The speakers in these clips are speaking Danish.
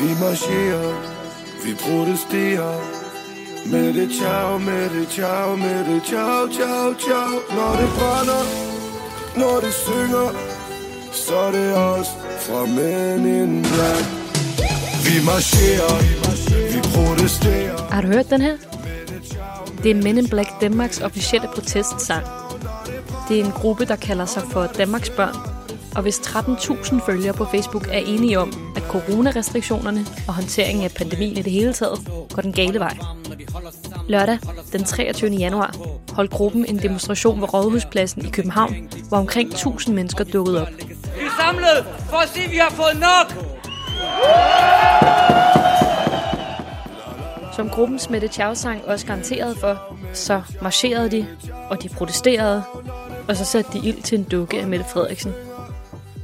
Vi marcherer, vi protesterer Med det ciao, med det ciao, med det ciao, ciao, ciao Når det brænder, når det synger Så er det os fra Men in Black Vi marcherer, vi protesterer Har du hørt den her? Det er Men in Black Danmarks officielle protestsang. Det er en gruppe, der kalder sig for Danmarks Børn. Og hvis 13.000 følgere på Facebook er enige om, at coronarestriktionerne og håndteringen af pandemien i det hele taget går den gale vej. Lørdag den 23. januar holdt gruppen en demonstration ved Rådhuspladsen i København, hvor omkring 1000 mennesker dukkede op. Vi er samlet for at sige, at vi har fået nok. Som gruppens Mette Chow-sang også garanterede for, så marcherede de, og de protesterede, og så satte de ild til en dukke af Mette Frederiksen.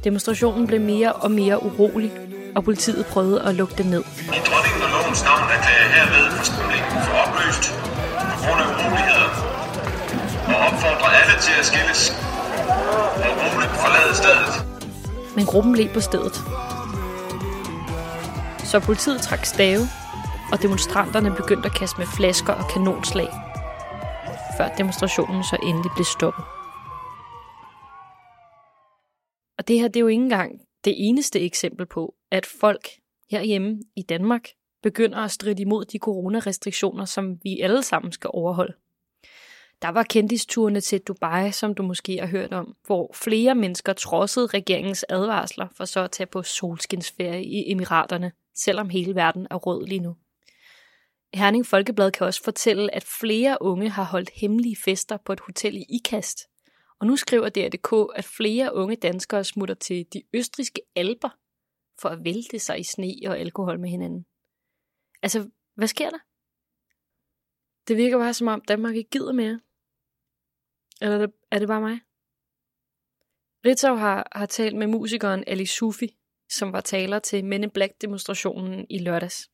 Demonstrationen blev mere og mere urolig, og politiet prøvede at lukke den ned. I dronningen og lovens navn erklærer herved forsamlingen for opløst på grund af uroligheder og opfordrer alle til at skilles og roligt forlade stedet. Men gruppen blev på stedet. Så politiet trak stave, og demonstranterne begyndte at kaste med flasker og kanonslag, før demonstrationen så endelig blev stoppet. Og det her det er jo ikke engang det eneste eksempel på, at folk herhjemme i Danmark begynder at stride imod de coronarestriktioner, som vi alle sammen skal overholde. Der var kendisturene til Dubai, som du måske har hørt om, hvor flere mennesker trodsede regeringens advarsler for så at tage på solskinsferie i Emiraterne, selvom hele verden er rød lige nu. Herning Folkeblad kan også fortælle, at flere unge har holdt hemmelige fester på et hotel i Ikast. Og nu skriver DRDK, at flere unge danskere smutter til de østriske alber for at vælte sig i sne og alkohol med hinanden. Altså, hvad sker der? Det virker bare som om Danmark ikke gider mere. Eller er det, er det bare mig? Ritzau har, har talt med musikeren Ali Sufi, som var taler til Men in Black-demonstrationen i lørdags.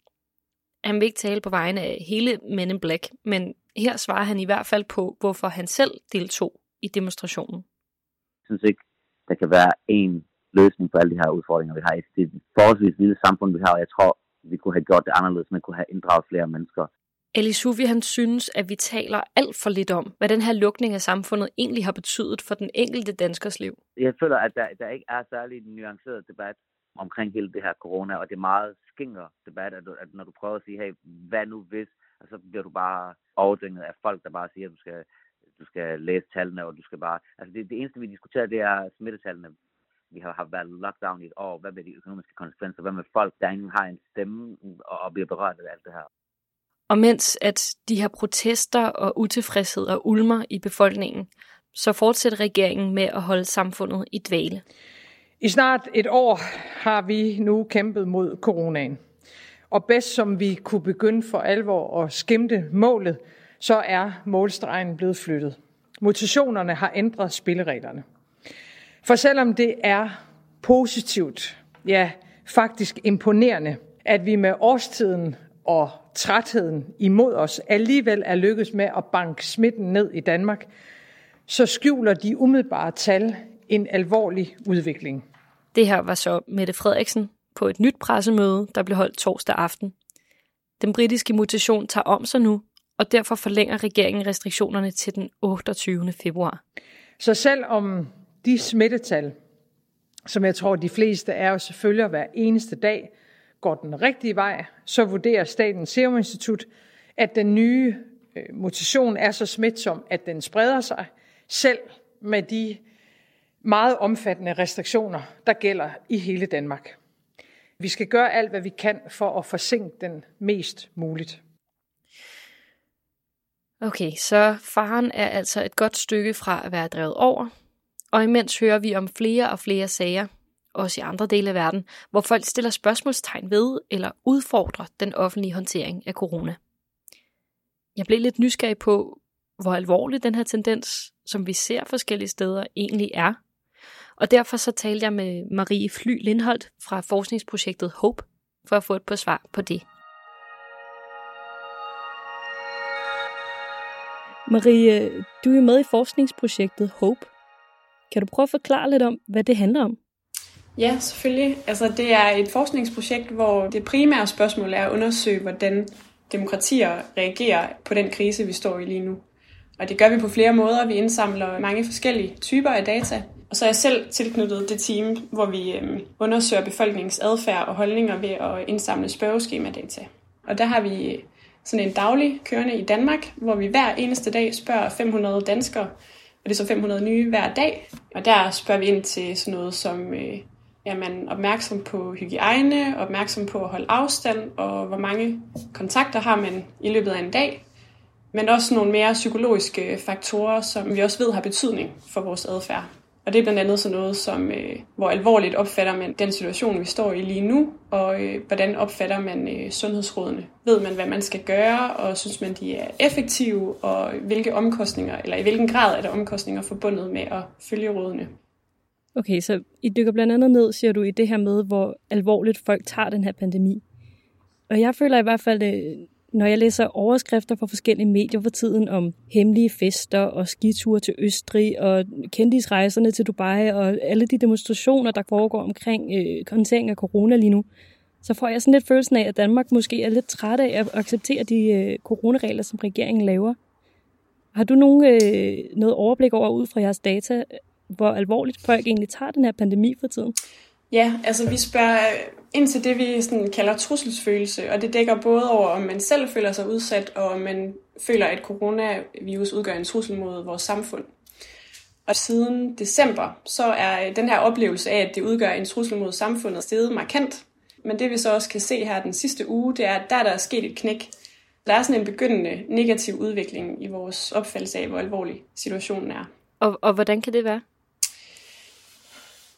Han vil ikke tale på vegne af hele Men in Black, men her svarer han i hvert fald på, hvorfor han selv deltog i demonstrationen. Jeg synes ikke, der kan være en løsning på alle de her udfordringer, vi har. Det er et forholdsvis lille samfund, vi har, og jeg tror, vi kunne have gjort det anderledes, man kunne have inddraget flere mennesker. Ali Sufi han synes, at vi taler alt for lidt om, hvad den her lukning af samfundet egentlig har betydet for den enkelte danskers liv. Jeg føler, at der, der ikke er særlig nuanceret debat omkring hele det her corona, og det er meget skinger debat, at, at når du prøver at sige, hey, hvad nu hvis, og så bliver du bare overdænget af folk, der bare siger, at du skal, du skal læse tallene, og du skal bare... Altså det, det eneste, vi diskuterer, det er smittetallene. Vi har, har været lockdown i et år. Hvad med de økonomiske konsekvenser? Hvad med folk, der ingen har en stemme og, og bliver berørt af alt det her? Og mens at de her protester og utilfredsheder ulmer i befolkningen, så fortsætter regeringen med at holde samfundet i dvale. I snart et år har vi nu kæmpet mod coronaen. Og bedst som vi kunne begynde for alvor at skimte målet, så er målstregen blevet flyttet. Mutationerne har ændret spillereglerne. For selvom det er positivt, ja faktisk imponerende, at vi med årstiden og trætheden imod os alligevel er lykkedes med at banke smitten ned i Danmark, så skjuler de umiddelbare tal en alvorlig udvikling. Det her var så Mette Frederiksen på et nyt pressemøde, der blev holdt torsdag aften. Den britiske mutation tager om sig nu, og derfor forlænger regeringen restriktionerne til den 28. februar. Så selvom de smittetal, som jeg tror de fleste af os følger hver eneste dag, går den rigtige vej, så vurderer Statens Serum Institut, at den nye øh, mutation er så smitsom, at den spreder sig, selv med de meget omfattende restriktioner, der gælder i hele Danmark. Vi skal gøre alt, hvad vi kan for at forsinke den mest muligt. Okay, så faren er altså et godt stykke fra at være drevet over, og imens hører vi om flere og flere sager, også i andre dele af verden, hvor folk stiller spørgsmålstegn ved eller udfordrer den offentlige håndtering af corona. Jeg blev lidt nysgerrig på, hvor alvorlig den her tendens, som vi ser forskellige steder, egentlig er. Og derfor så talte jeg med Marie Fly Lindholdt fra forskningsprojektet HOPE, for at få et par svar på det. Marie, øh, du er med i forskningsprojektet HOPE. Kan du prøve at forklare lidt om, hvad det handler om? Ja, selvfølgelig. Altså, det er et forskningsprojekt, hvor det primære spørgsmål er at undersøge, hvordan demokratier reagerer på den krise, vi står i lige nu. Og det gør vi på flere måder. Vi indsamler mange forskellige typer af data. Og så er jeg selv tilknyttet det team, hvor vi øh, undersøger befolkningens adfærd og holdninger ved at indsamle spørgeskema-data. Og der har vi sådan en daglig kørende i Danmark, hvor vi hver eneste dag spørger 500 danskere, og det er så 500 nye hver dag. Og der spørger vi ind til sådan noget som, øh, er man opmærksom på hygiejne, opmærksom på at holde afstand, og hvor mange kontakter har man i løbet af en dag. Men også nogle mere psykologiske faktorer, som vi også ved har betydning for vores adfærd. Og det er blandt andet sådan noget som, øh, hvor alvorligt opfatter man den situation, vi står i lige nu, og øh, hvordan opfatter man øh, sundhedsrådene. Ved man, hvad man skal gøre, og synes man, de er effektive, og hvilke omkostninger, eller i hvilken grad er der omkostninger forbundet med at følge rådene. Okay, så I dykker blandt andet ned, siger du, i det her med, hvor alvorligt folk tager den her pandemi. Og jeg føler i hvert fald, øh, når jeg læser overskrifter fra forskellige medier for tiden om hemmelige fester og skiture til Østrig og kendisrejserne til Dubai og alle de demonstrationer, der foregår omkring øh, håndtering af corona lige nu, så får jeg sådan lidt følelsen af, at Danmark måske er lidt træt af at acceptere de øh, coronaregler, som regeringen laver. Har du nogen, øh, noget overblik over ud fra jeres data, hvor alvorligt folk egentlig tager den her pandemi for tiden? Ja, altså vi spørger ind til det, vi sådan kalder trusselsfølelse, og det dækker både over, om man selv føler sig udsat, og om man føler, at coronavirus udgør en trussel mod vores samfund. Og siden december, så er den her oplevelse af, at det udgør en trussel mod samfundet, steget markant. Men det vi så også kan se her den sidste uge, det er, at der, der er sket et knæk. Der er sådan en begyndende negativ udvikling i vores opfattelse af, hvor alvorlig situationen er. Og, og hvordan kan det være?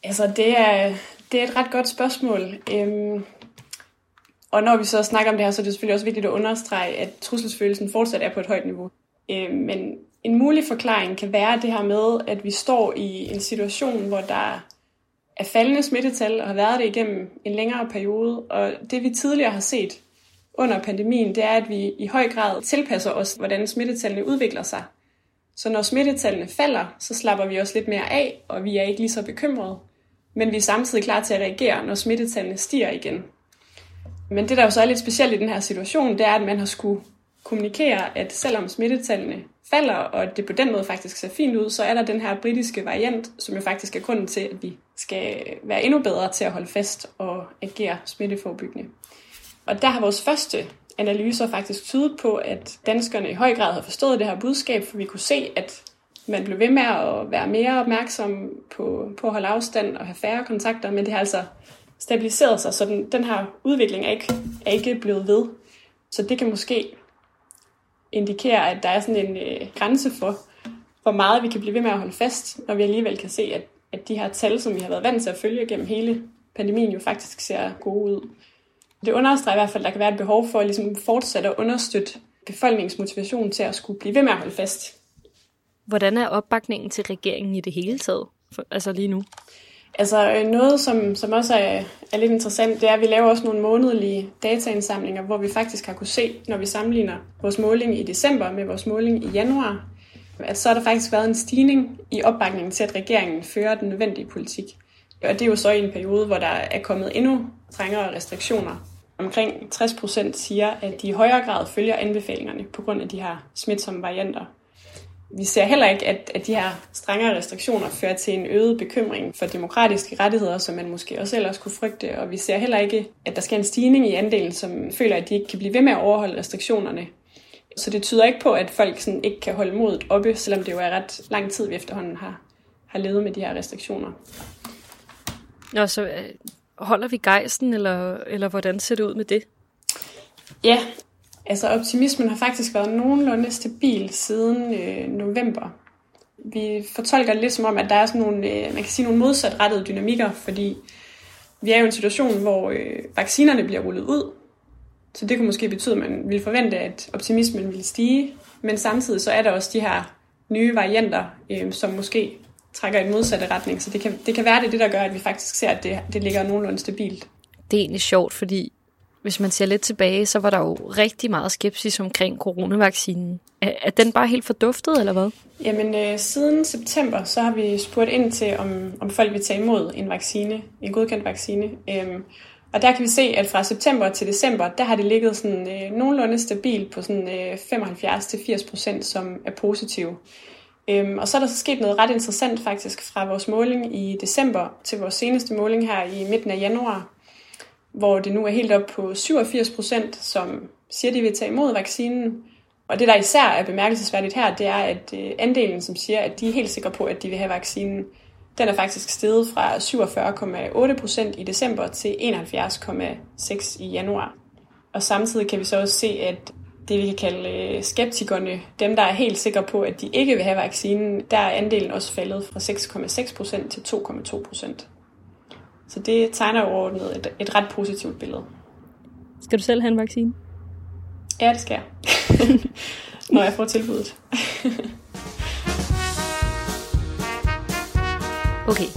Altså, det er, det er et ret godt spørgsmål. Øhm, og når vi så snakker om det her, så er det selvfølgelig også vigtigt at understrege, at trusselsfølelsen fortsat er på et højt niveau. Øhm, men en mulig forklaring kan være det her med, at vi står i en situation, hvor der er faldende smittetal og har været det igennem en længere periode. Og det vi tidligere har set under pandemien, det er, at vi i høj grad tilpasser os, hvordan smittetallene udvikler sig. Så når smittetallene falder, så slapper vi også lidt mere af, og vi er ikke lige så bekymrede men vi er samtidig klar til at reagere, når smittetallene stiger igen. Men det, der jo så er lidt specielt i den her situation, det er, at man har skulle kommunikere, at selvom smittetallene falder, og det på den måde faktisk ser fint ud, så er der den her britiske variant, som jo faktisk er grunden til, at vi skal være endnu bedre til at holde fast og agere smitteforebyggende. Og der har vores første analyser faktisk tydet på, at danskerne i høj grad har forstået det her budskab, for vi kunne se, at man blev ved med at være mere opmærksom på, på at holde afstand og have færre kontakter, men det har altså stabiliseret sig, så den, den her udvikling er ikke, er ikke blevet ved. Så det kan måske indikere, at der er sådan en øh, grænse for, hvor meget vi kan blive ved med at holde fast, når vi alligevel kan se, at, at de her tal, som vi har været vant til at følge gennem hele pandemien, jo faktisk ser gode ud. Det understreger i hvert fald, at der kan være et behov for at ligesom fortsætte at understøtte befolkningens motivation til at skulle blive ved med at holde fast Hvordan er opbakningen til regeringen i det hele taget, for, altså lige nu? Altså øh, noget, som, som også er, er lidt interessant, det er, at vi laver også nogle månedlige dataindsamlinger, hvor vi faktisk har kunne se, når vi sammenligner vores måling i december med vores måling i januar, at så har der faktisk været en stigning i opbakningen til, at regeringen fører den nødvendige politik. Og det er jo så i en periode, hvor der er kommet endnu strengere restriktioner. Omkring 60 procent siger, at de i højere grad følger anbefalingerne på grund af de her smitsomme varianter vi ser heller ikke, at, at de her strengere restriktioner fører til en øget bekymring for demokratiske rettigheder, som man måske også ellers kunne frygte. Og vi ser heller ikke, at der sker en stigning i andelen, som føler, at de ikke kan blive ved med at overholde restriktionerne. Så det tyder ikke på, at folk sådan ikke kan holde modet oppe, selvom det jo er ret lang tid, vi efterhånden har, har levet med de her restriktioner. Nå, så øh, holder vi gejsten, eller, eller hvordan ser det ud med det? Ja, Altså optimismen har faktisk været nogenlunde stabil siden øh, november. Vi fortolker det lidt som om, at der er sådan nogle, øh, man kan sige nogle modsatrettede dynamikker, fordi vi er jo i en situation, hvor øh, vaccinerne bliver rullet ud. Så det kunne måske betyde, at man ville forvente, at optimismen ville stige. Men samtidig så er der også de her nye varianter, øh, som måske trækker i den modsatte retning. Så det kan, det kan være det, det, der gør, at vi faktisk ser, at det, det ligger nogenlunde stabilt. Det er egentlig sjovt, fordi hvis man ser lidt tilbage, så var der jo rigtig meget skepsis omkring coronavaccinen. Er, er den bare helt forduftet, eller hvad? Jamen, øh, siden september, så har vi spurgt ind til, om, om folk vil tage imod en vaccine, en godkendt vaccine. Øhm, og der kan vi se, at fra september til december, der har det ligget sådan øh, nogenlunde stabilt på sådan øh, 75-80 procent, som er positive. Øhm, og så er der så sket noget ret interessant faktisk fra vores måling i december til vores seneste måling her i midten af januar, hvor det nu er helt op på 87 procent, som siger, de vil tage imod vaccinen. Og det, der især er bemærkelsesværdigt her, det er, at øh, andelen, som siger, at de er helt sikre på, at de vil have vaccinen, den er faktisk steget fra 47,8 procent i december til 71,6 i januar. Og samtidig kan vi så også se, at det vi kan kalde øh, skeptikerne, dem der er helt sikre på, at de ikke vil have vaccinen, der er andelen også faldet fra 6,6 procent til 2,2 procent. Så det tegner overordnet et, et ret positivt billede. Skal du selv have en vaccine? Ja, det skal jeg. Når jeg får tilbuddet. okay.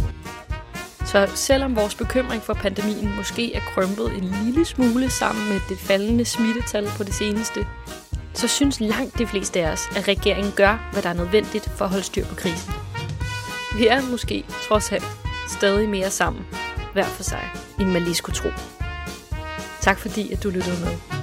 Så selvom vores bekymring for pandemien måske er krømpet en lille smule sammen med det faldende smittetal på det seneste, så synes langt de fleste af os, at regeringen gør, hvad der er nødvendigt for at holde styr på krisen. Vi er måske trods alt stadig mere sammen, hver for sig, end man lige skulle tro. Tak fordi, at du lyttede med.